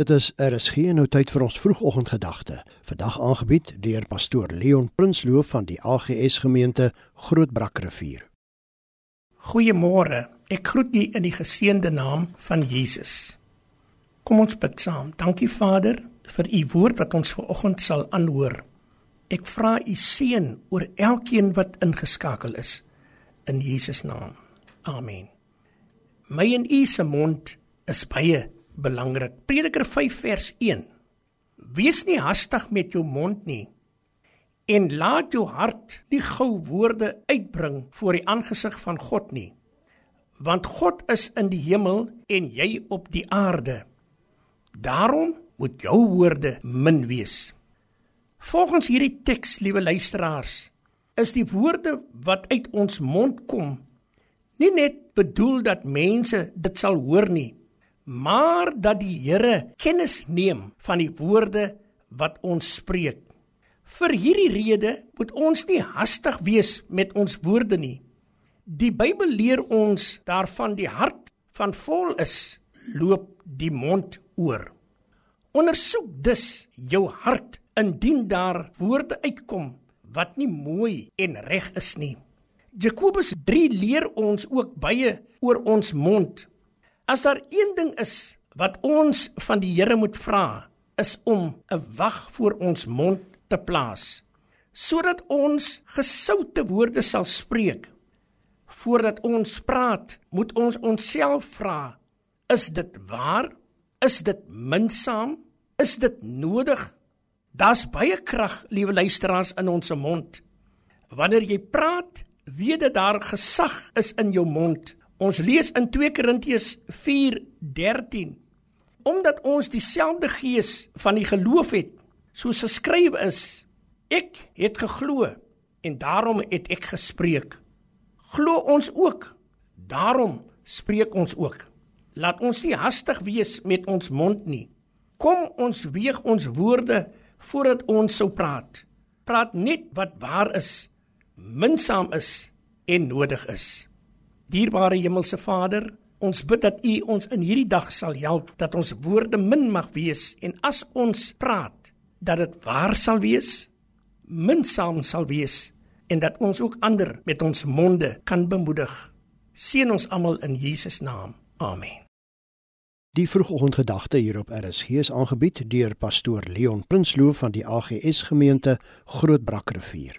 Dit is RSG nou tyd vir ons vroegoggendgedagte. Vandag aangebied deur pastoor Leon Prinsloo van die AGS gemeente Grootbrakrivier. Goeiemôre. Ek groet u in die geseënde naam van Jesus. Kom ons bid saam. Dankie Vader vir u woord wat ons vanoggend sal aanhoor. Ek vra u seën oor elkeen wat ingeskakel is in Jesus naam. Amen. My en u se mond is baie belangrik. Prediker 5 vers 1. Wees nie hastig met jou mond nie en laat jou hart nie gou woorde uitbring voor die aangesig van God nie. Want God is in die hemel en jy op die aarde. Daarom moet jou woorde min wees. Volgens hierdie teks, liewe luisteraars, is die woorde wat uit ons mond kom nie net bedoel dat mense dit sal hoor nie, maar dat die Here kennis neem van die woorde wat ons spreek. Vir hierdie rede moet ons nie hastig wees met ons woorde nie. Die Bybel leer ons daarvan die hart van vol is, loop die mond oor. Ondersoek dus jou hart indien daar woorde uitkom wat nie mooi en reg is nie. Jakobus 3 leer ons ook baie oor ons mond. As daar een ding is wat ons van die Here moet vra, is om 'n wag voor ons mond te plaas, sodat ons gesoute woorde sal spreek. Voordat ons praat, moet ons onsself vra: Is dit waar? Is dit minsaam? Is dit nodig? Daar's baie krag, liewe luisteraars, in ons mond. Wanneer jy praat, weet dit daar gesag is in jou mond. Ons lees in 2 Korintiërs 4:13 omdat ons dieselfde gees van die geloof het soos geskrywe is ek het geglo en daarom het ek gespreek. Glo ons ook? Daarom spreek ons ook. Laat ons nie hastig wees met ons mond nie. Kom ons weeg ons woorde voordat ons sou praat. Praat net wat waar is minsaam is en nodig is Dierbare Hemelse Vader, ons bid dat U ons in hierdie dag sal help dat ons woorde min mag wees en as ons praat dat dit waar sal wees, minsaam sal wees en dat ons ook ander met ons monde kan bemoedig. Seën ons almal in Jesus naam. Amen. Die vroegoggendgedagte hier op RSG is aangebied deur pastoor Leon Prinsloo van die AGS gemeente Grootbrakrivier.